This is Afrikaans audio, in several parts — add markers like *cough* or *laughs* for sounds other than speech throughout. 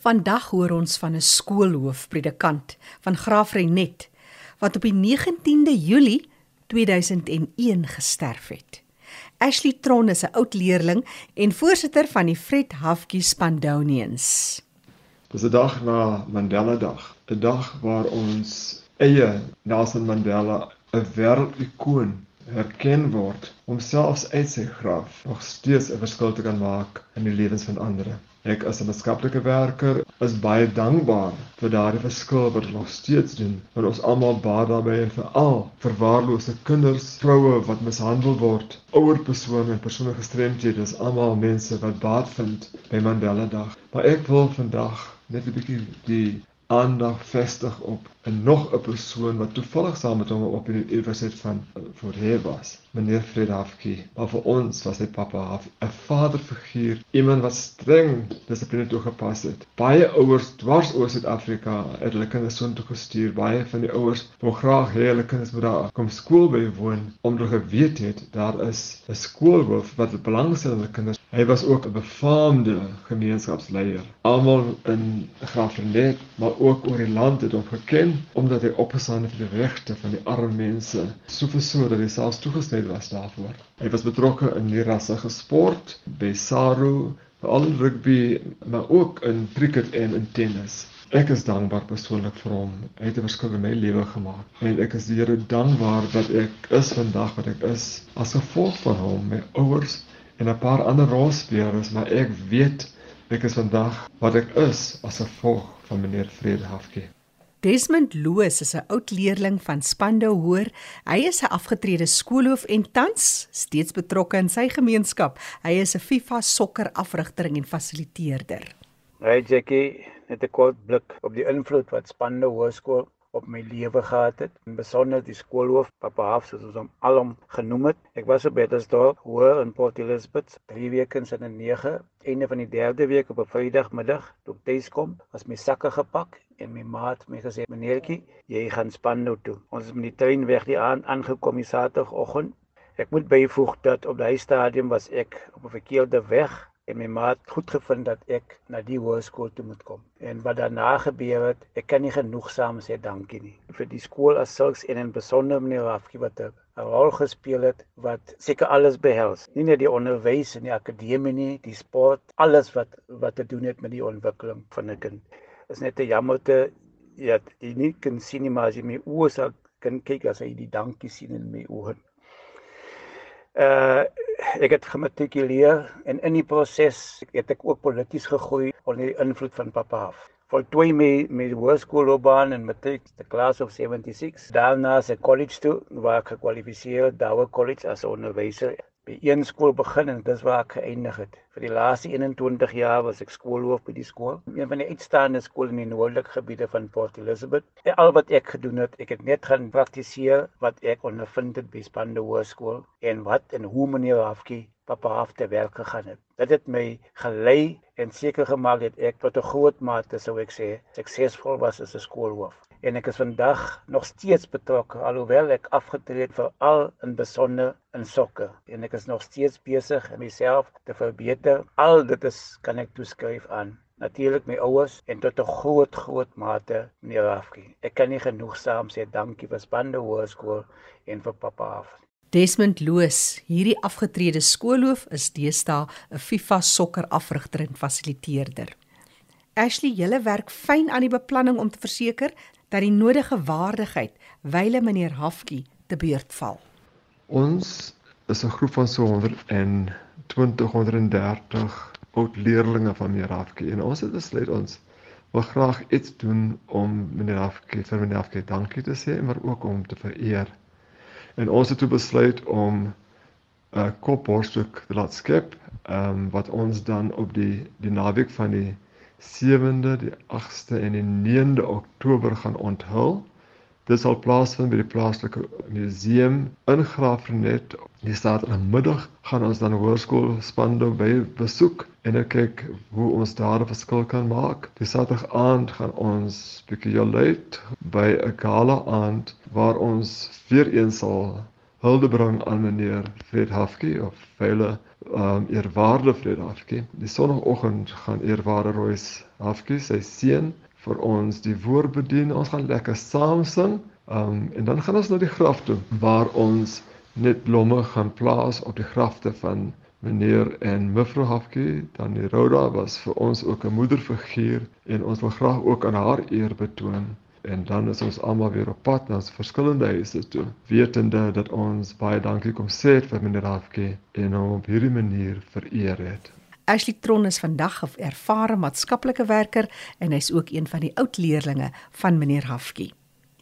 Vandag hoor ons van 'n skoolhoofpredikant van Graaf Renet wat op die 19de Julie 2001 gesterf het. Ashley Tron is 'n oud leerling en voorsitter van die Fred Hafkie Spandonians. Dis 'n dag na Mandela Dag, 'n dag waar ons eie Nelson Mandela 'n wêreldikoon herken word om selfs uit sy graf nog steeds 'n verskil te kan maak in die lewens van ander. Ek as 'n maatskaplike werker is baie dankbaar vir daardie verskil wat nog steeds doen. Want ons almal baat daarbey en veral verwaarloosde kinders, vroue wat mishandel word, ouer persone en persone gestremdhede, is almal mense wat baat vind by Mandela Dag. Maar ek wil vandag net 'n bietjie die aandag vestig op 'n nog 'n persoon wat toevallig saam met hom op die universiteit van Voorheer was, meneer Fred Hafkie. Maar vir ons was hy pappa Haf, 'n vaderfiguur, iemand wat streng dissipline toegepas het. Baie ouers dwars oor Suid-Afrika het hulle kinders soontoe gestuur. Baie van die ouers wou graag hê hulle kinders moet daar kom skool bywoon omdat hulle geweet het daar is 'n skoolhoof wat belangstel in hulle kinders. Hy was ook 'n befaamde gemeenskapsleier. Almal in Graafrenet, maar ook oor die land het hom geken omdat hy opgestaan het vir die regte van die arme mense, soveel so dat hy selfs toegesny was daarvoor. Hy was betrokke in die rassige sport, by SARU, veral rugby, maar ook in cricket en in tennis. Ek is dankbaar persoonlik vir hom. Hy het 'n verskil in my lewe gemaak. En ek is die Here dankbaar dat ek is vandag wat ek is as gevolg van hom, my ouers en 'n paar ander rolspelers, maar ek weet ek is vandag wat ek is as gevolg van meneer Fred Hafke. Desmond Loos is 'n oud leerling van Spando Hoër. Hy is 'n afgetrede skoolhoof en tans steeds betrokke in sy gemeenskap. Hy is 'n FIFA sokker afrigter en fasiliteerder. Hey Jackie, net 'n kort blik op die invloed wat Spando Hoërskool op my lewe gehad het, en besonder die skoolhoof, Papa Haf soos ons hom alom genoem het. Ek was op Bettersdorp hoër in Port Elizabeth, 3 weke in sin 9, einde van die 3de week op 'n Vrydagmiddag, toe ek tuis kom, was my sakke gepak en my maat my gesê meneertjie jy gaan Spandau toe. Ons is met die trein weg die aand aangekom die saterdagoggend. Ek moet byvoeg dat op daai stadium was ek op 'n verkeerde weg en my maat goed gevind dat ek na die hoërskool toe moet kom. En wat daarna gebeur het ek kan nie genoegsaam sê dankie nie. Vir die skool as sulks en in besonder meneer Rafki wat 'n rol gespeel het wat seker alles behels. Nie net die onderwys en die akademie nie die sport alles wat wat te doen het met die ontwikkeling van 'n kind. Is net 'n jammerte ja jy nie kan sien nie maar as jy my oë sal kan kyk as jy die dankie sien in my oë. Uh ek het gematrikuleer en in die proses het ek ook polities gegroei onder die invloed van pappa af. Voltooi my my hoërskoolloopbaan in matriek, the class of 76. Daarna se college toe waar ek gekwalifiseer het, Dawe College as onderwyser by een skool begin en dis waar ek geëindig het. Vir die laaste 21 jaar was ek skoolhoof by die skool, een van die uitstaande skole in die noordelike gebiede van Port Elizabeth. En al wat ek gedoen het, ek het net gaan praktiseer wat ek ondervind het by Spande Hoërskool en wat en hoe meneer Hafkie papa af te werk gegaan het. Dit het my gelei en seker gemaak dat ek tot 'n groot mate sou ek sê suksesvol was as 'n skoolhoof. En ek is vandag nog steeds betrokke alhoewel ek afgetree het veral in besonder in sokke. En ek is nog steeds besig om myself te verbeter. Al dit is kan ek toeskryf aan natuurlik my ouers en tot 'n groot groot mate meneer Rafki ek kan nie genoegsaam sê dankie vir Spande Hoërskool en vir pappa af Desmond Loos, hierdie afgetrede skoolhoof, is deesdae 'n FIFA sokker afrigter en fasiliteerder. Ashley, julle werk fyn aan die beplanning om te verseker dat die nodige waardigheid wyle meneer Hafkie te beurt val. Ons is 'n groep van so 120 130 oud leerlinge van meneer Hafkie en ons het besluit ons wil graag iets doen om meneer Hafkie vir meneer Hafkie dankie te sê maar ook om te vereer. En ons het toe besluit om 'n kopborstuk te laat skep, ehm um, wat ons dan op die die naweek van die 7de, die 8ste en die 9de Oktober gaan onthul. Dit sal plaasvind by die plaaslike museum in Graafrenet. Die staat in die middag gaan ons dan hoërskool Spando by besoek en kyk hoe ons daar 'n verskil kan maak. Die Saterdag aand gaan ons bietjie late by 'n gala aand waar ons weer eens sal hulde bring aan meneer Fred Hafke of vele um eerwaarde Fred Hafke. Die sonoggend gaan eerwaarde Royce Hafke sy seun vir ons die woord bedien. Ons gaan lekker saam sing. Um en dan gaan ons na die graf toe waar ons net blomme gaan plaas op die grafte van meneer en mevrou Hafke. Dan die Roda was vir ons ook 'n moederfiguur en ons wil graag ook aan haar eer betoon en dan is ons almal weer op pad na verskillende huise toe wetende dat ons baie dankie kom sê vir meneer Hafke en hom op hierdie manier vereer het. Ashley Tron is vandag 'n ervare maatskaplike werker en hy's ook een van die oud leerlinge van meneer Hafke.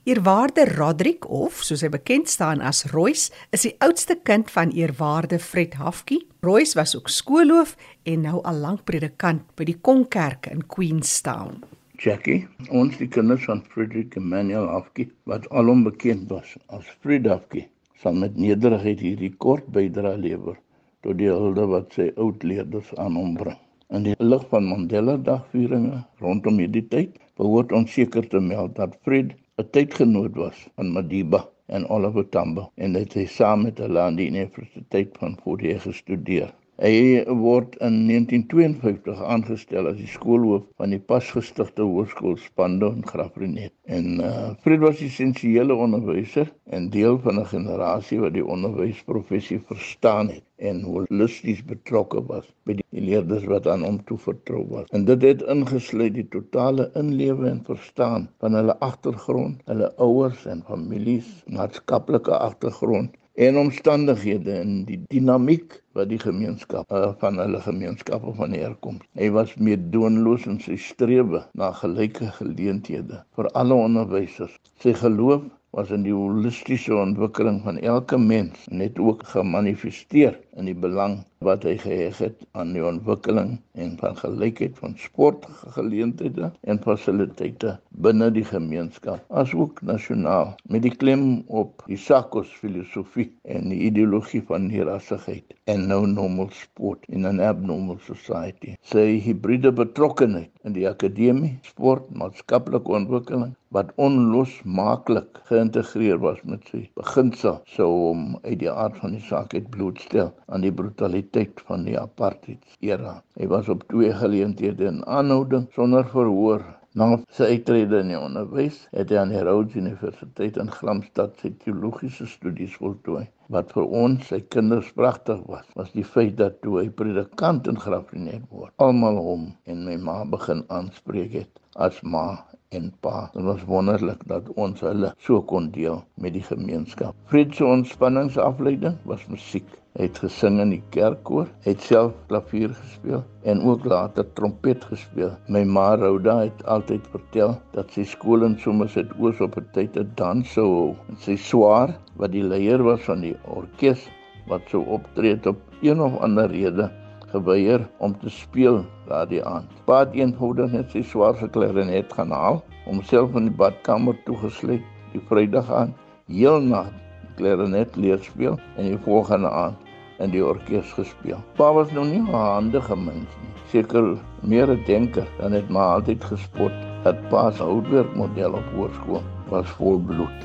Eerwaarde Rodrick of soos hy bekend staan as Royce is die oudste kind van eerwaarde Fred Hafke. Royce was ook skoolhoof en nou al lank predikant by die Konkerk in Queenstown. Jackie, ons die kinders van Friedrich Emmanuel Hafke wat alom bekend was as Fred Hafke, sal met nederigheid hierdie kort bydra lewer tot die hulde wat sy oud leerders aan hom bring. In die lig van Mandela Dagvieringe rondom hierdie tyd, behoort ons seker te meld dat Fred 'n tydgenoot was van Madiba en Oliver Tambo en dit hy saam met hulle aan die Universiteit van Fort-Hare gestudeer. Hy word in 1952 aangestel as die skoolhoof van die pasgestigte hoërskool Spando in Graafrenet. En uh, Fred was 'n essensiële onderwyser en deel van 'n generasie wat die onderwysprofessie verstaan het en holisties betrokke was by die leerders wat aan hom toevertrou was. En dit het ingesluit die totale inlewe en verstaan van hulle agtergrond, hulle ouers en families, maatskaplike agtergrond en omstandighede en die dinamiek wat die gemeenskap uh, van hulle gemeenskappe van herkom. Hy was meedoenloos in sy strewe na gelyke geleenthede vir alle onderwysers. Sy geloof was in die holistiese ontwikkeling van elke mens net ook gemanifesteer in die belang wat hy geheg het aan die ontwikkeling en van gelykheid van sportgeleenthede en fasiliteite binne die gemeenskap asook nasionaal met die klem op die Sakos filosofie en die ideologie van nierassigheid en nou normal sport in 'n abnormal society. Sy hybride betrokkenheid in die akademie, sport, maatskaplike ontwikkeling wat onlosmaaklik geïntegreer was met sy beginsel sou hom uit die aard van die saak uit blootstel aan die brutaliteit van die apartheid era. Hy was op twee geleenthede in aanhouding sonder verhoor. Na sy uittrede in die onderwys het hy aan die Rhodes Universiteit in Glamstad sy teologiese studies voltooi. Wat vir ons sy kinders pragtig was, was die feit dat toe hy predikant in Graafrenet word, almal hom en my ma begin aanspreek het as ma en pa. Dit was wonderlik dat ons hulle so kon deel met die gemeenskap. Fred se ontspanningsafleiding was musiek. Hy het gesing in die kerkkoor, het self klavier gespeel en ook later trompet gespeel. My ma Rhoda het altyd vertel dat sy skool in sommers het oos op 'n tyd 'n dans sou hou. Sy swaar wat die leier was van die orkes wat sou optree op een of ander rede geweier om te speel daardie aand. Paat eenvoudig net sy swaar klarinet gaan haal, homself in die badkamer toegesluit die Vrydag aan, heel nag klarinet leer speel en die volgende aand in die orkes gespeel. Pa was nou nie 'n handige mens nie. Seker meer 'n denker dan het maar altyd gespot dat pa se houtwerkmodel op hoërskool was vol bloed.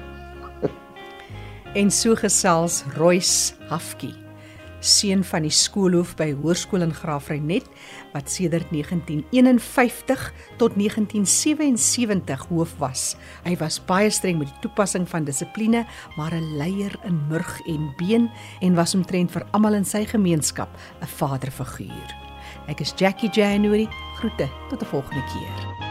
*laughs* en so gesels Royce Hafke seun van die skoolhoof by Hoërskool in Graafrenet wat sedert 1951 tot 1977 hoof was. Hy was baie streng met die toepassing van dissipline, maar 'n leier in murg en been en was omtrent vir almal in sy gemeenskap 'n vaderfiguur. Ek is Jackie January. Groete tot 'n volgende keer.